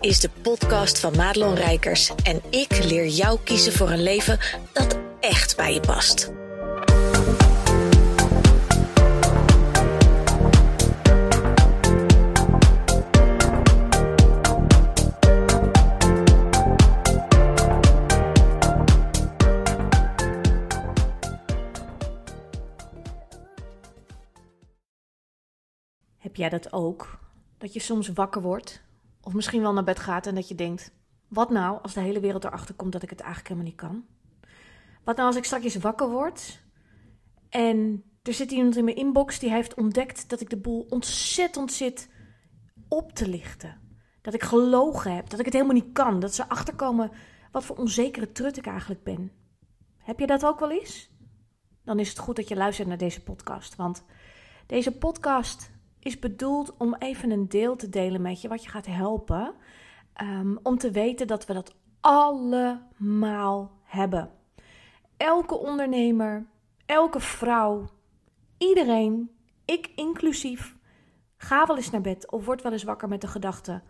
is de podcast van Madelon Rijkers en ik leer jou kiezen voor een leven dat echt bij je past. Heb jij dat ook? Dat je soms wakker wordt, of misschien wel naar bed gaat en dat je denkt: wat nou als de hele wereld erachter komt dat ik het eigenlijk helemaal niet kan? Wat nou als ik straks wakker word en er zit iemand in mijn inbox die heeft ontdekt dat ik de boel ontzettend zit op te lichten? Dat ik gelogen heb, dat ik het helemaal niet kan, dat ze achterkomen wat voor onzekere trut ik eigenlijk ben. Heb je dat ook wel eens? Dan is het goed dat je luistert naar deze podcast, want deze podcast is bedoeld om even een deel te delen met je wat je gaat helpen. Um, om te weten dat we dat allemaal hebben. Elke ondernemer, elke vrouw, iedereen, ik inclusief, ga wel eens naar bed of word wel eens wakker met de gedachte: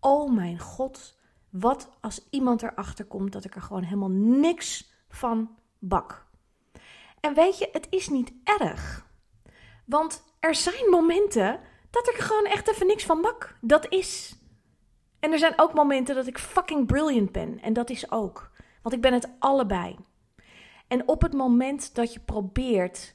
Oh mijn god, wat als iemand erachter komt dat ik er gewoon helemaal niks van bak. En weet je, het is niet erg. Want er zijn momenten dat ik gewoon echt even niks van bak. Dat is. En er zijn ook momenten dat ik fucking brilliant ben. En dat is ook. Want ik ben het allebei. En op het moment dat je probeert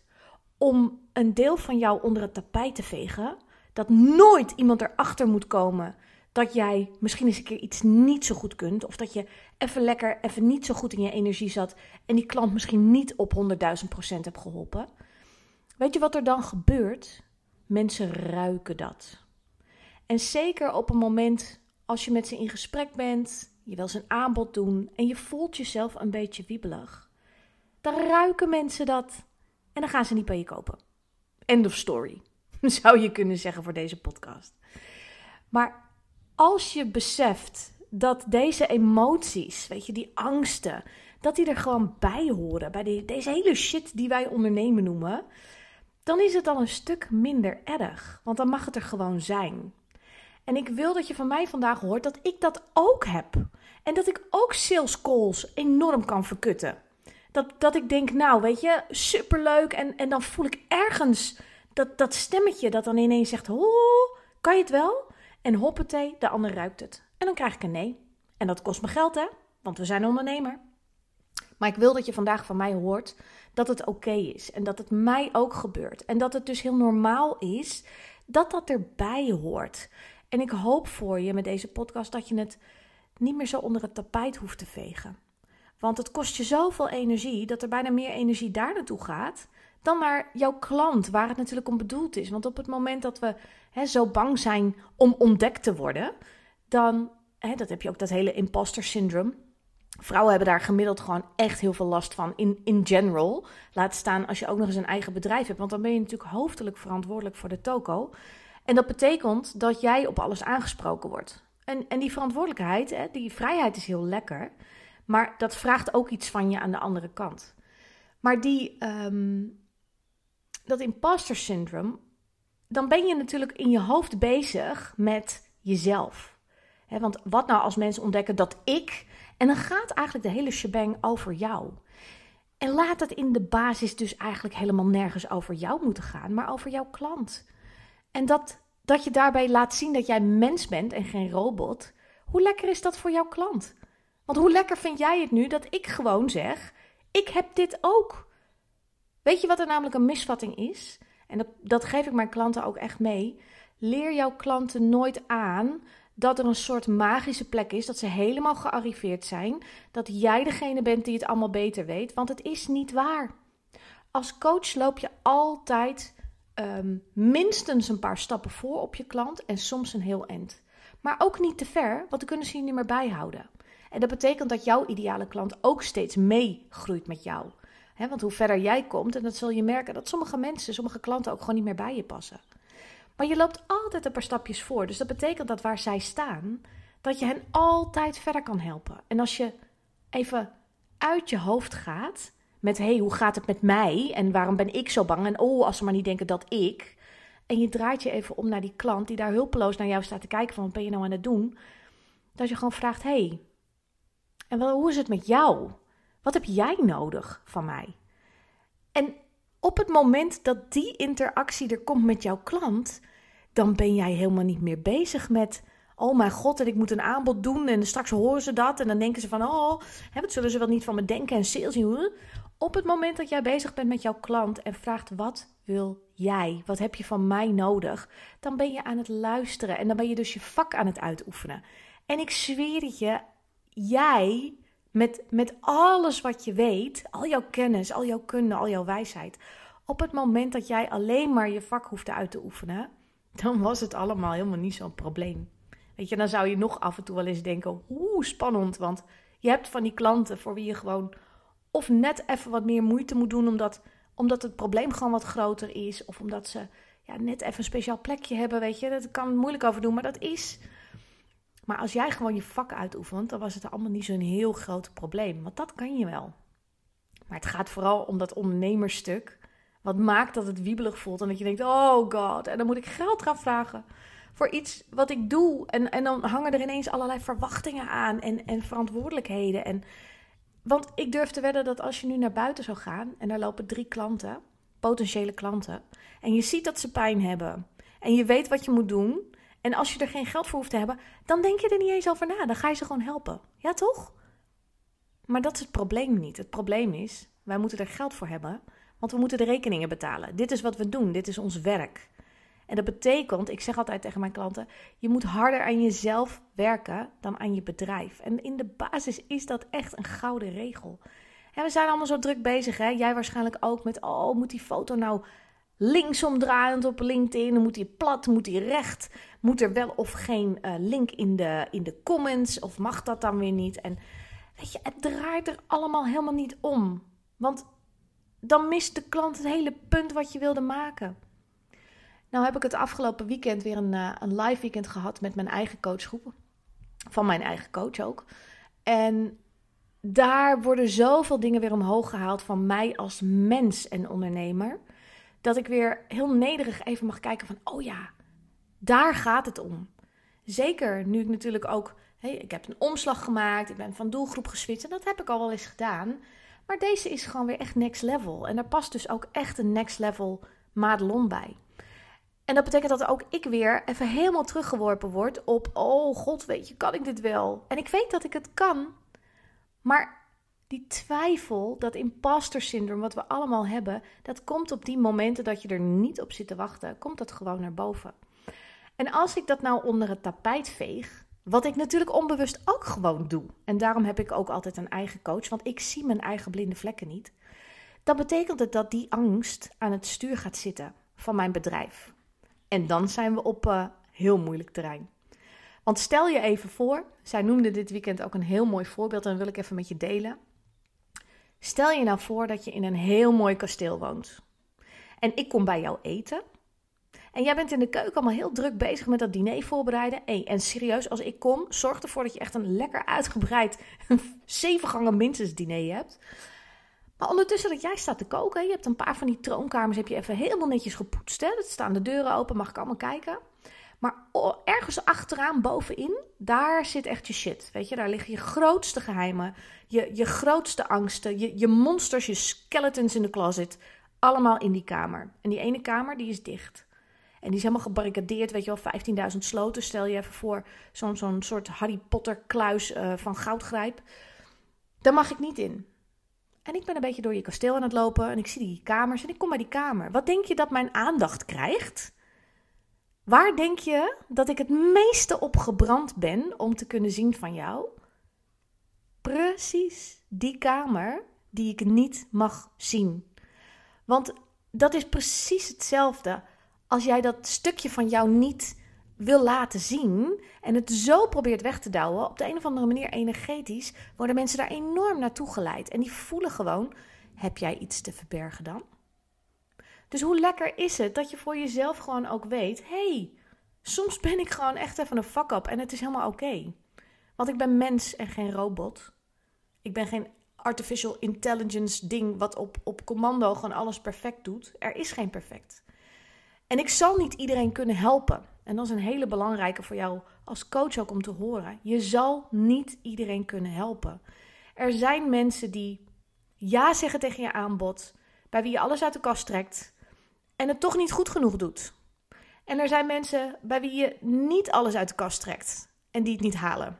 om een deel van jou onder het tapijt te vegen, dat nooit iemand erachter moet komen dat jij misschien eens een keer iets niet zo goed kunt, of dat je even lekker, even niet zo goed in je energie zat en die klant misschien niet op 100.000% hebt geholpen. Weet je wat er dan gebeurt? Mensen ruiken dat. En zeker op een moment als je met ze in gesprek bent, je wil ze een aanbod doen en je voelt jezelf een beetje wiebelig, dan ruiken mensen dat en dan gaan ze niet bij je kopen. End of story, zou je kunnen zeggen voor deze podcast. Maar als je beseft dat deze emoties, weet je, die angsten, dat die er gewoon bij horen, bij deze hele shit die wij ondernemen noemen, dan is het al een stuk minder erg. Want dan mag het er gewoon zijn. En ik wil dat je van mij vandaag hoort dat ik dat ook heb. En dat ik ook sales calls enorm kan verkutten. Dat, dat ik denk, nou weet je, superleuk. En, en dan voel ik ergens dat, dat stemmetje dat dan ineens zegt, oh, kan je het wel? En hoppatee, de ander ruikt het. En dan krijg ik een nee. En dat kost me geld hè, want we zijn ondernemer. Maar ik wil dat je vandaag van mij hoort dat het oké is en dat het mij ook gebeurt. En dat het dus heel normaal is dat dat erbij hoort. En ik hoop voor je met deze podcast dat je het niet meer zo onder het tapijt hoeft te vegen. Want het kost je zoveel energie dat er bijna meer energie daar naartoe gaat dan naar jouw klant, waar het natuurlijk om bedoeld is. Want op het moment dat we hè, zo bang zijn om ontdekt te worden, dan, hè, dat heb je ook dat hele imposter syndroom. Vrouwen hebben daar gemiddeld gewoon echt heel veel last van in, in general. Laat staan als je ook nog eens een eigen bedrijf hebt. Want dan ben je natuurlijk hoofdelijk verantwoordelijk voor de toko. En dat betekent dat jij op alles aangesproken wordt. En, en die verantwoordelijkheid, hè, die vrijheid is heel lekker. Maar dat vraagt ook iets van je aan de andere kant. Maar die, um, dat imposter syndrome, dan ben je natuurlijk in je hoofd bezig met jezelf. want wat nou als mensen ontdekken dat ik en dan gaat eigenlijk de hele shebang over jou. En laat het in de basis dus eigenlijk helemaal nergens over jou moeten gaan, maar over jouw klant. En dat, dat je daarbij laat zien dat jij mens bent en geen robot. Hoe lekker is dat voor jouw klant? Want hoe lekker vind jij het nu dat ik gewoon zeg: Ik heb dit ook. Weet je wat er namelijk een misvatting is? En dat, dat geef ik mijn klanten ook echt mee. Leer jouw klanten nooit aan dat er een soort magische plek is, dat ze helemaal gearriveerd zijn, dat jij degene bent die het allemaal beter weet, want het is niet waar. Als coach loop je altijd um, minstens een paar stappen voor op je klant en soms een heel eind. Maar ook niet te ver, want dan kunnen ze je niet meer bijhouden. En dat betekent dat jouw ideale klant ook steeds meegroeit met jou. want hoe verder jij komt, en dat zul je merken, dat sommige mensen, sommige klanten ook gewoon niet meer bij je passen. Maar je loopt altijd een paar stapjes voor. Dus dat betekent dat waar zij staan, dat je hen altijd verder kan helpen. En als je even uit je hoofd gaat met: hé, hey, hoe gaat het met mij? En waarom ben ik zo bang? En oh, als ze maar niet denken dat ik. En je draait je even om naar die klant die daar hulpeloos naar jou staat te kijken: van wat ben je nou aan het doen? Dat je gewoon vraagt: hey, en wel, hoe is het met jou? Wat heb jij nodig van mij? En op het moment dat die interactie er komt met jouw klant, dan ben jij helemaal niet meer bezig met. Oh mijn god, en ik moet een aanbod doen en straks horen ze dat en dan denken ze van, oh, hè, wat zullen ze wel niet van me denken en sales. Op het moment dat jij bezig bent met jouw klant en vraagt wat wil jij, wat heb je van mij nodig, dan ben je aan het luisteren en dan ben je dus je vak aan het uitoefenen. En ik zweer het je, jij met, met alles wat je weet, al jouw kennis, al jouw kunde, al jouw wijsheid. Op het moment dat jij alleen maar je vak hoeft uit te oefenen, dan was het allemaal helemaal niet zo'n probleem. Weet je, dan zou je nog af en toe wel eens denken: oeh, spannend. Want je hebt van die klanten voor wie je gewoon of net even wat meer moeite moet doen, omdat, omdat het probleem gewoon wat groter is. Of omdat ze ja, net even een speciaal plekje hebben. Weet je, dat kan moeilijk over doen, maar dat is. Maar als jij gewoon je vak uitoefent, dan was het allemaal niet zo'n heel groot probleem. Want dat kan je wel. Maar het gaat vooral om dat ondernemersstuk. Wat maakt dat het wiebelig voelt en dat je denkt: oh god, en dan moet ik geld gaan vragen voor iets wat ik doe. En, en dan hangen er ineens allerlei verwachtingen aan en, en verantwoordelijkheden. En, want ik durf te wedden dat als je nu naar buiten zou gaan en daar lopen drie klanten, potentiële klanten, en je ziet dat ze pijn hebben en je weet wat je moet doen, en als je er geen geld voor hoeft te hebben, dan denk je er niet eens over na. Dan ga je ze gewoon helpen. Ja, toch? Maar dat is het probleem niet. Het probleem is, wij moeten er geld voor hebben, want we moeten de rekeningen betalen. Dit is wat we doen, dit is ons werk. En dat betekent, ik zeg altijd tegen mijn klanten, je moet harder aan jezelf werken dan aan je bedrijf. En in de basis is dat echt een gouden regel. En we zijn allemaal zo druk bezig, hè? jij waarschijnlijk ook, met, oh, moet die foto nou linksomdraaiend op LinkedIn? Moet die plat? Moet die recht? Moet er wel of geen uh, link in de, in de comments? Of mag dat dan weer niet? En weet je, het draait er allemaal helemaal niet om. Want dan mist de klant het hele punt wat je wilde maken. Nou heb ik het afgelopen weekend weer een, uh, een live weekend gehad met mijn eigen coachgroep. Van mijn eigen coach ook. En daar worden zoveel dingen weer omhoog gehaald van mij als mens en ondernemer dat ik weer heel nederig even mag kijken van, oh ja, daar gaat het om. Zeker nu ik natuurlijk ook, hey, ik heb een omslag gemaakt, ik ben van doelgroep geswitcht en dat heb ik al wel eens gedaan. Maar deze is gewoon weer echt next level. En daar past dus ook echt een next level madelon bij. En dat betekent dat ook ik weer even helemaal teruggeworpen word op, oh god, weet je, kan ik dit wel? En ik weet dat ik het kan, maar die twijfel, dat imposter syndroom wat we allemaal hebben, dat komt op die momenten dat je er niet op zit te wachten, komt dat gewoon naar boven. En als ik dat nou onder het tapijt veeg, wat ik natuurlijk onbewust ook gewoon doe, en daarom heb ik ook altijd een eigen coach, want ik zie mijn eigen blinde vlekken niet, dan betekent het dat die angst aan het stuur gaat zitten van mijn bedrijf. En dan zijn we op uh, heel moeilijk terrein. Want stel je even voor, zij noemde dit weekend ook een heel mooi voorbeeld en wil ik even met je delen. Stel je nou voor dat je in een heel mooi kasteel woont. En ik kom bij jou eten. En jij bent in de keuken allemaal heel druk bezig met dat diner voorbereiden. Hey, en serieus, als ik kom, zorg ervoor dat je echt een lekker uitgebreid zeven gangen minstens diner hebt. Maar ondertussen dat jij staat te koken, je hebt een paar van die troonkamers, heb je even helemaal netjes gepoetst. Hè? Er staan de deuren open, mag ik allemaal kijken. Maar ergens achteraan, bovenin, daar zit echt je shit. Weet je, daar liggen je grootste geheimen, je, je grootste angsten, je, je monsters, je skeletons in de closet. Allemaal in die kamer. En die ene kamer, die is dicht. En die is helemaal gebarricadeerd, weet je wel, 15.000 sloten. Stel je even voor, zo'n soort Harry Potter kluis uh, van goudgrijp. Daar mag ik niet in. En ik ben een beetje door je kasteel aan het lopen en ik zie die kamers en ik kom bij die kamer. Wat denk je dat mijn aandacht krijgt? Waar denk je dat ik het meeste op gebrand ben om te kunnen zien van jou? Precies die kamer die ik niet mag zien. Want dat is precies hetzelfde als jij dat stukje van jou niet wil laten zien en het zo probeert weg te douwen, op de een of andere manier energetisch, worden mensen daar enorm naartoe geleid. En die voelen gewoon: heb jij iets te verbergen dan? Dus hoe lekker is het dat je voor jezelf gewoon ook weet: hey, soms ben ik gewoon echt even een fuck up en het is helemaal oké. Want ik ben mens en geen robot. Ik ben geen artificial intelligence ding wat op, op commando gewoon alles perfect doet. Er is geen perfect. En ik zal niet iedereen kunnen helpen. En dat is een hele belangrijke voor jou als coach ook om te horen. Je zal niet iedereen kunnen helpen. Er zijn mensen die ja zeggen tegen je aanbod, bij wie je alles uit de kast trekt en het toch niet goed genoeg doet. En er zijn mensen bij wie je niet alles uit de kast trekt en die het niet halen.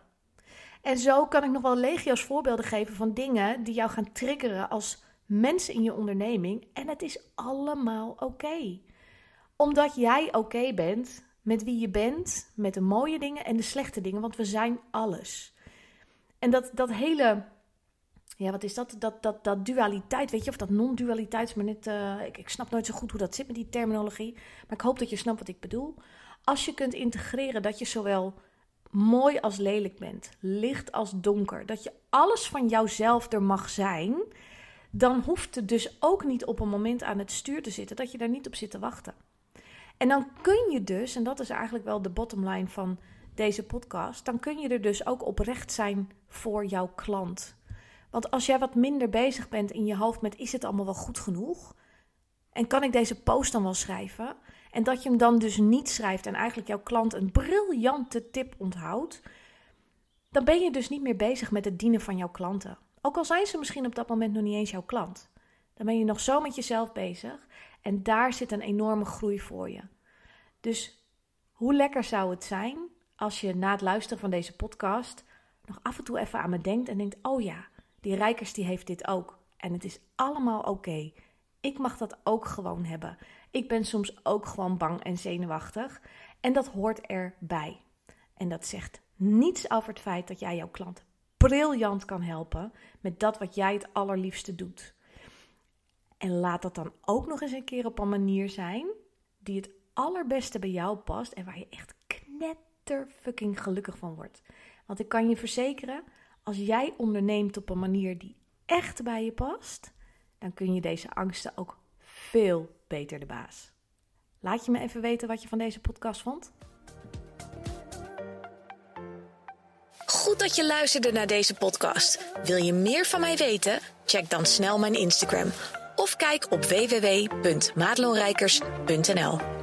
En zo kan ik nog wel legio's voorbeelden geven van dingen die jou gaan triggeren als mensen in je onderneming. En het is allemaal oké. Omdat jij oké bent met wie je bent, met de mooie dingen en de slechte dingen, want we zijn alles. En dat, dat hele, ja, wat is dat? Dat, dat, dat dualiteit, weet je, of dat non-dualiteit, maar net, uh, ik, ik snap nooit zo goed hoe dat zit met die terminologie. Maar ik hoop dat je snapt wat ik bedoel. Als je kunt integreren dat je zowel mooi als lelijk bent, licht als donker, dat je alles van jouzelf er mag zijn, dan hoeft het dus ook niet op een moment aan het stuur te zitten dat je daar niet op zit te wachten. En dan kun je dus, en dat is eigenlijk wel de bottom line van deze podcast, dan kun je er dus ook oprecht zijn voor jouw klant. Want als jij wat minder bezig bent in je hoofd met is het allemaal wel goed genoeg? En kan ik deze post dan wel schrijven? En dat je hem dan dus niet schrijft en eigenlijk jouw klant een briljante tip onthoudt, dan ben je dus niet meer bezig met het dienen van jouw klanten. Ook al zijn ze misschien op dat moment nog niet eens jouw klant. Dan ben je nog zo met jezelf bezig en daar zit een enorme groei voor je. Dus hoe lekker zou het zijn als je na het luisteren van deze podcast nog af en toe even aan me denkt en denkt: oh ja, die Rijkers die heeft dit ook. En het is allemaal oké. Ik mag dat ook gewoon hebben. Ik ben soms ook gewoon bang en zenuwachtig. En dat hoort erbij. En dat zegt niets over het feit dat jij jouw klant briljant kan helpen met dat wat jij het allerliefste doet. En laat dat dan ook nog eens een keer op een manier zijn die het allerbeste bij jou past en waar je echt knetter fucking gelukkig van wordt. Want ik kan je verzekeren, als jij onderneemt op een manier die echt bij je past, dan kun je deze angsten ook veel beter de baas. Laat je me even weten wat je van deze podcast vond. Goed dat je luisterde naar deze podcast. Wil je meer van mij weten? Check dan snel mijn Instagram of kijk op www.madelonrijkers.nl.